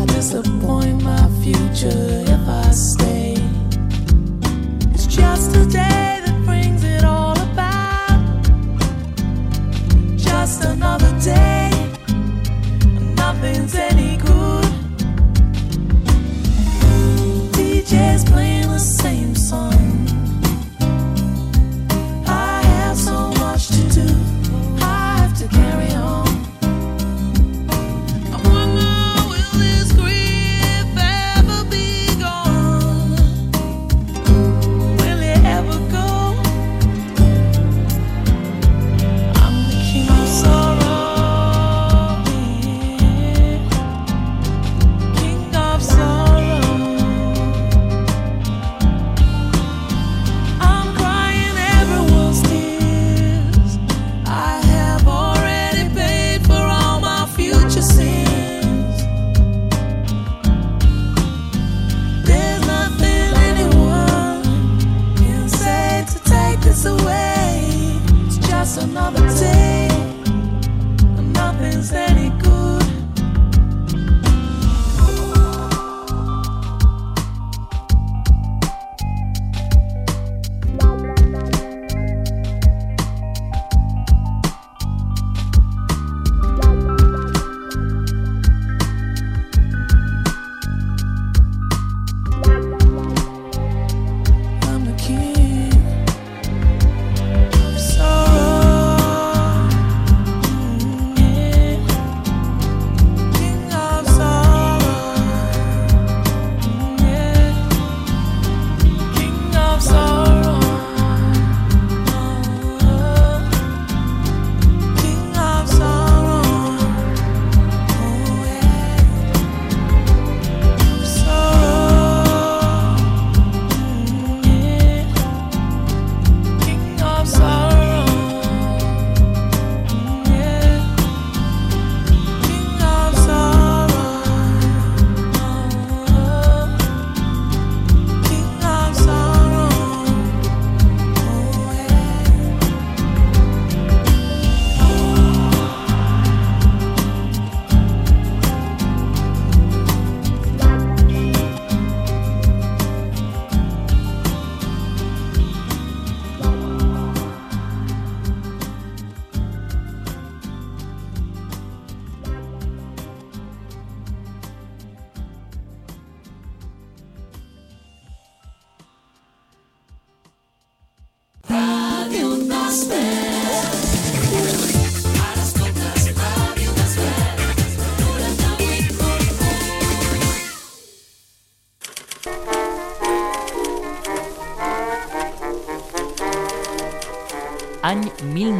I disappoint my future if I stay. It's just a day that brings it all about. Just another day, nothing's any good. DJ's playing the same song. I have so much to do, I have to carry on.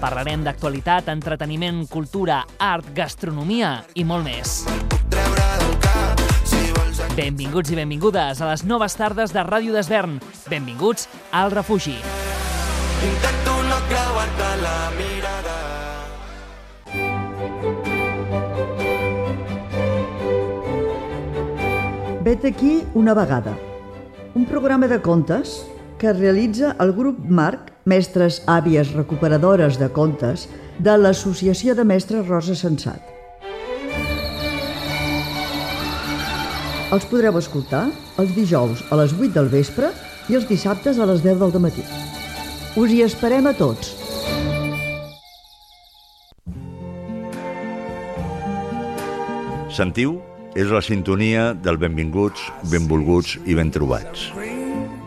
Parlarem d'actualitat, entreteniment, cultura, art, gastronomia i molt més. Benvinguts i benvingudes a les noves tardes de Ràdio d'Esvern. Benvinguts al refugi. Intento no creuar-te la mirada. Vet aquí una vegada. Un programa de contes que realitza el grup Marc, mestres àvies recuperadores de contes, de l'Associació de Mestres Rosa Sensat. Els podreu escoltar els dijous a les 8 del vespre i els dissabtes a les 10 del matí. Us hi esperem a tots. Sentiu? És la sintonia del benvinguts, benvolguts i ben trobats.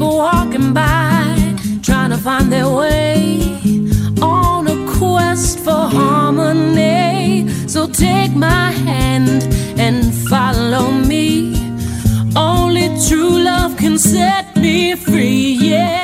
people walking by, trying to find their way on a quest for harmony. So take my hand and follow me. Only true love can set me free, yeah.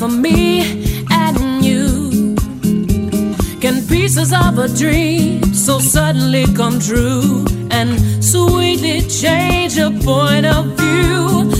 for me and you. Can pieces of a dream so suddenly come true and sweetly change a point of view?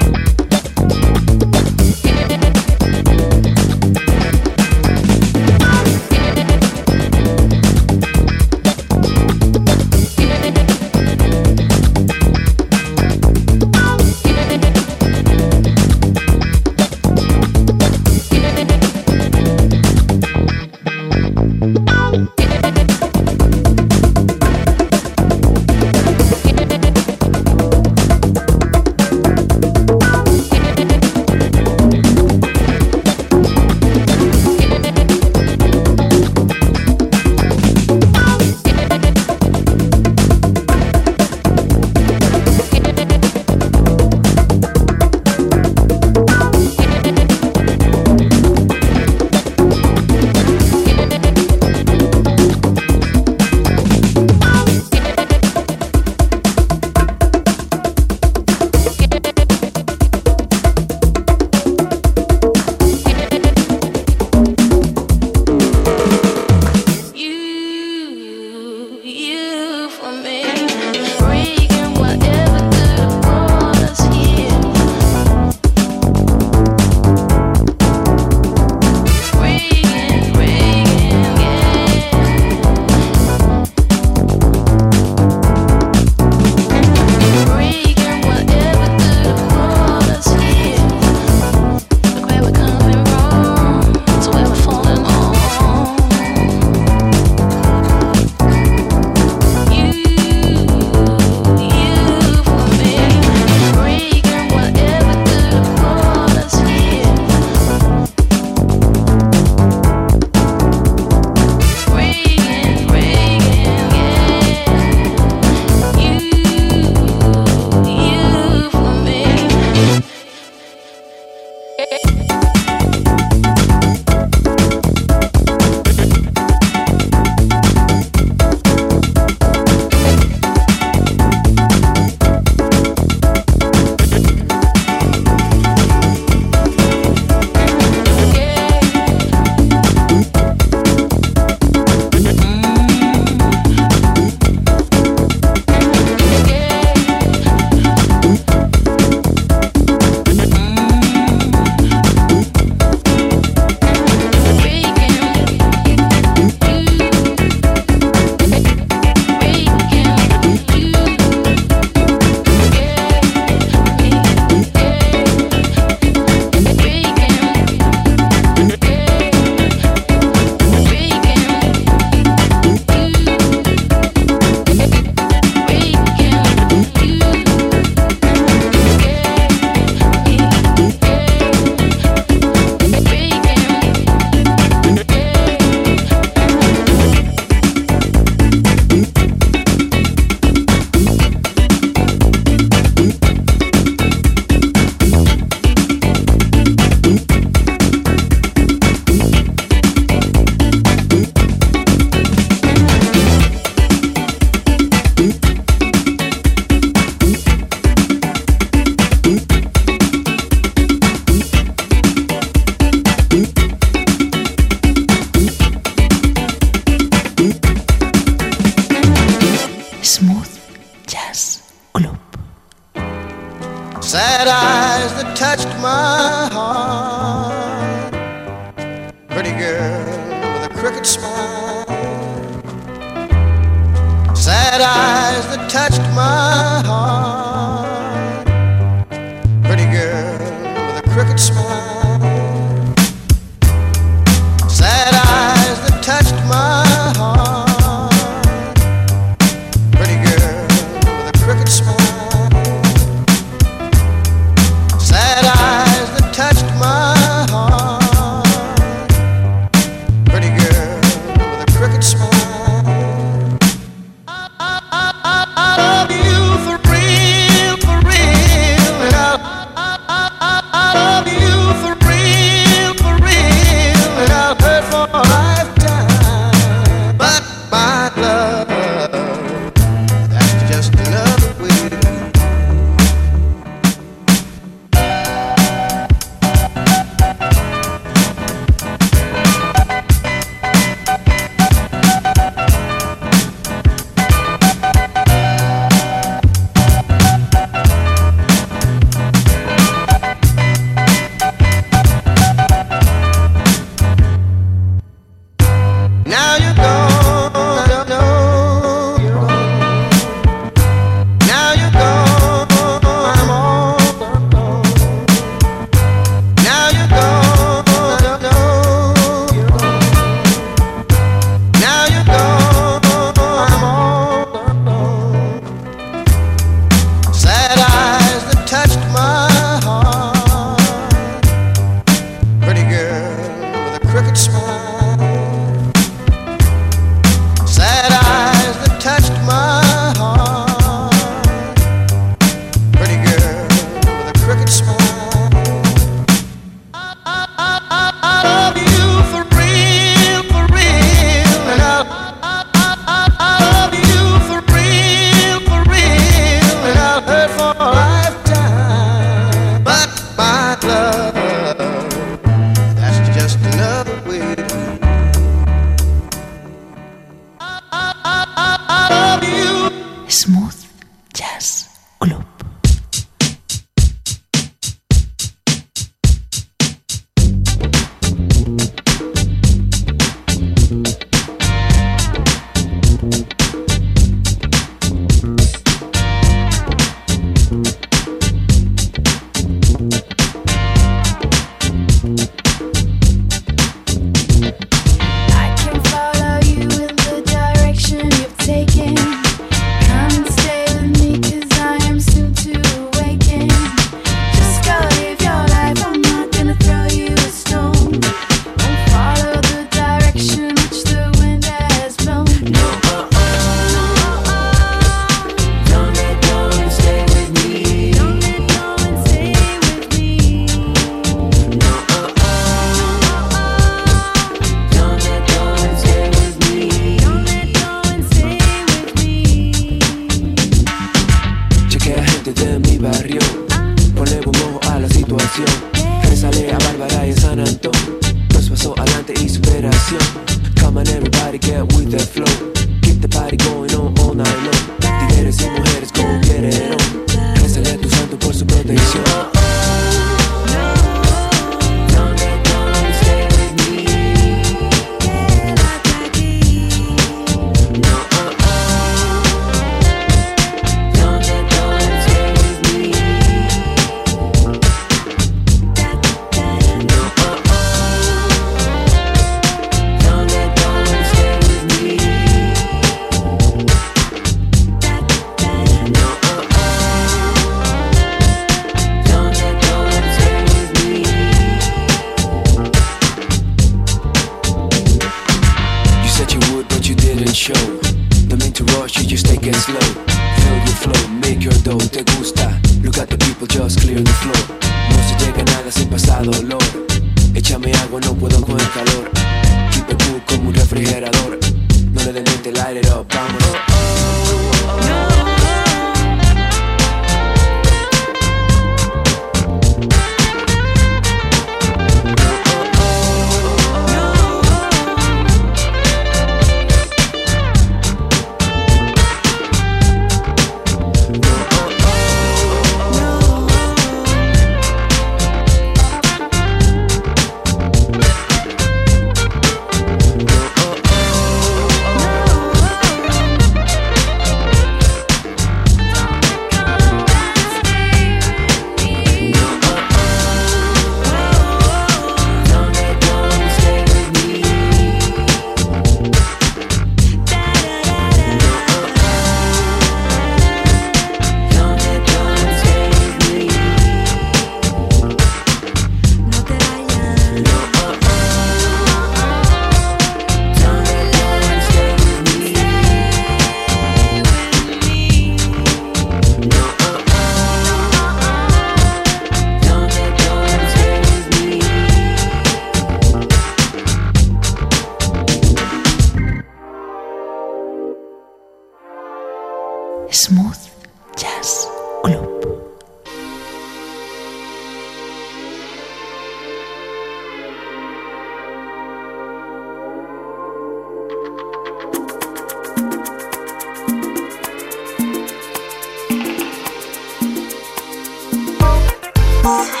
Beats.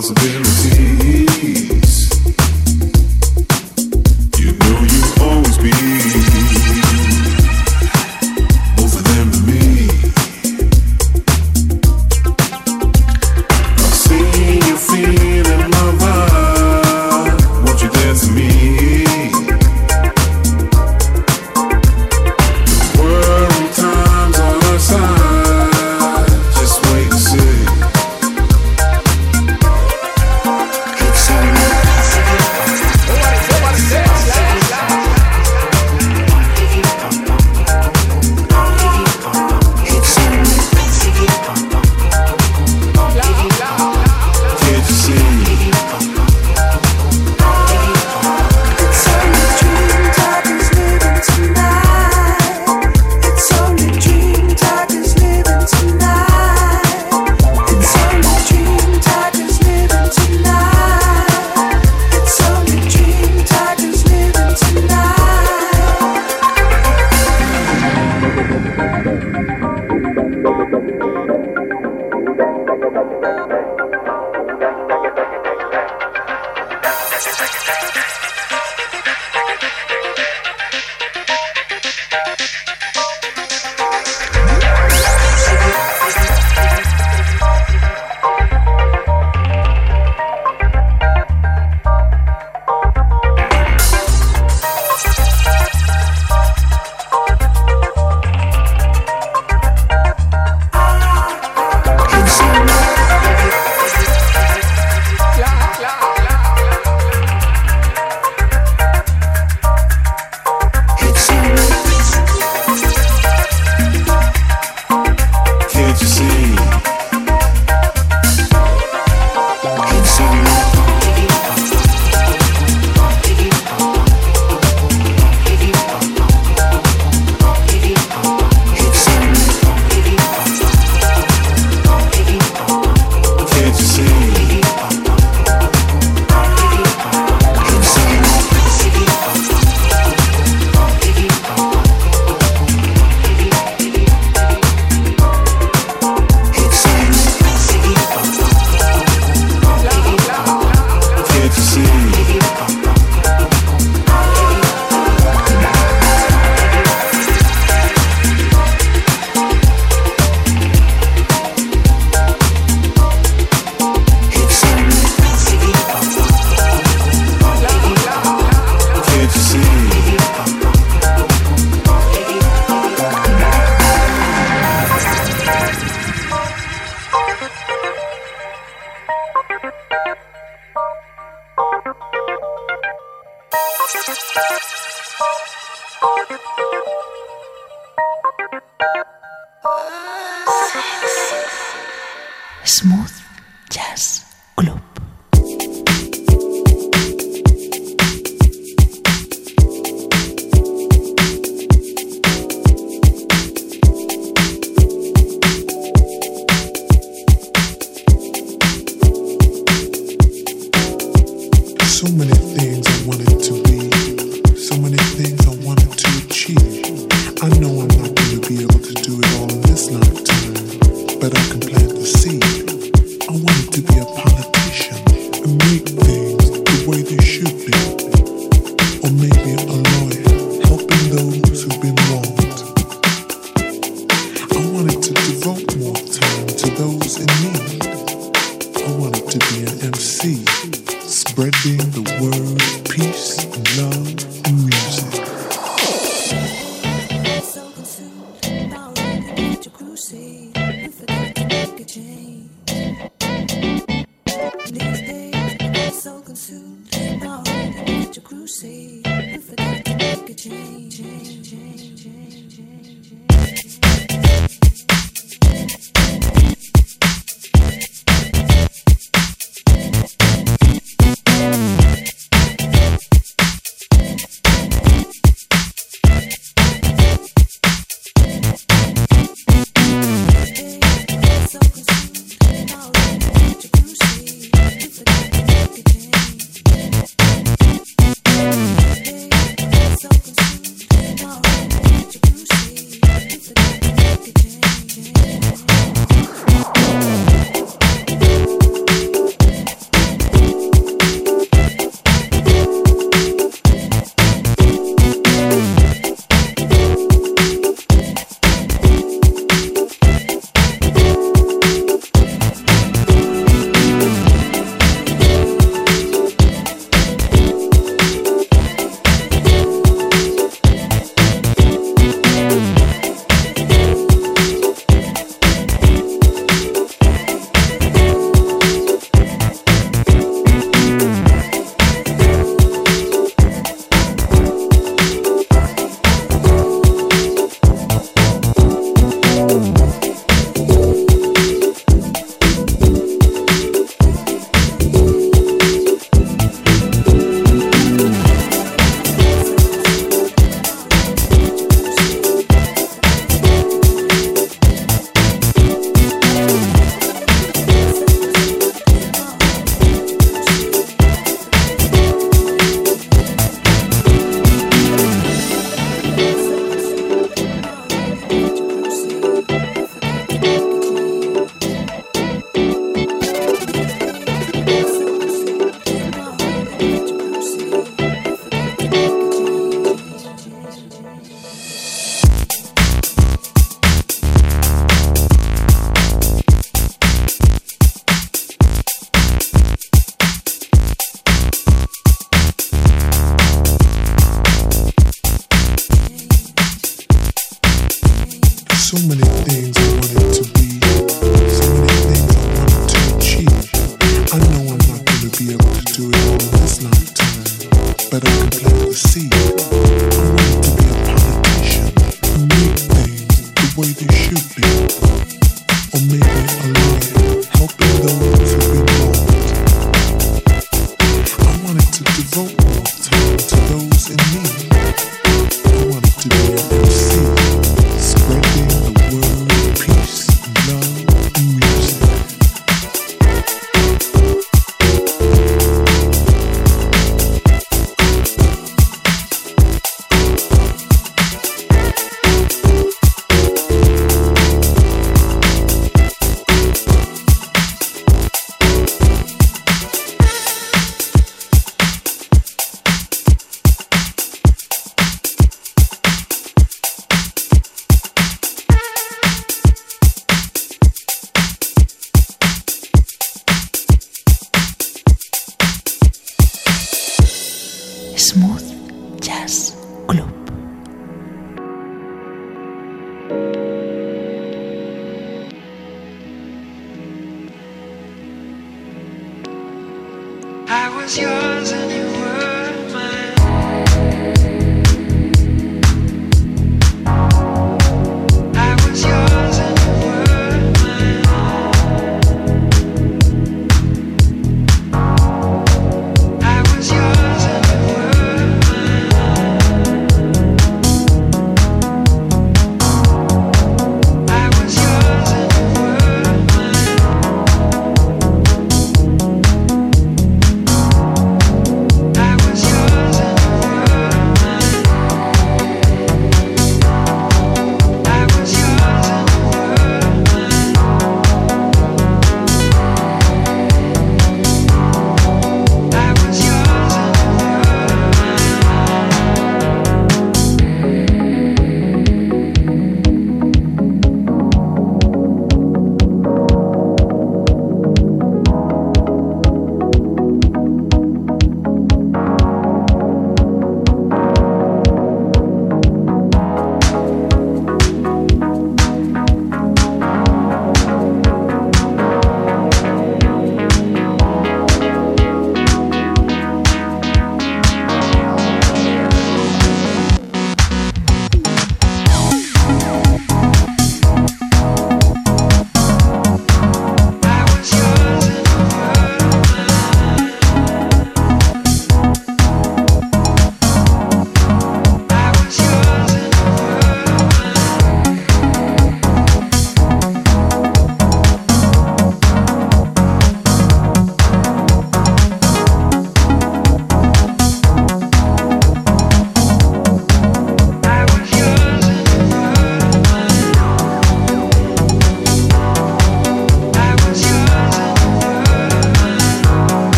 responsibility.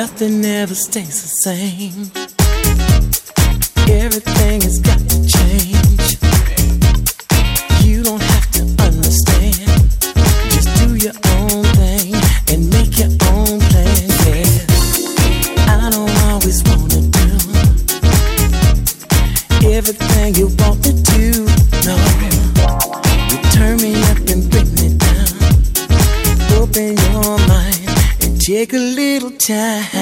Nothing ever stays the same. Everything has got to change. time.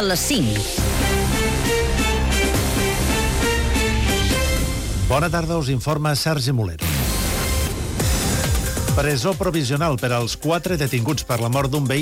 De les 5. Bona tarda, us informa Sergi Molet. Presó provisional per als quatre detinguts per la mort d'un veí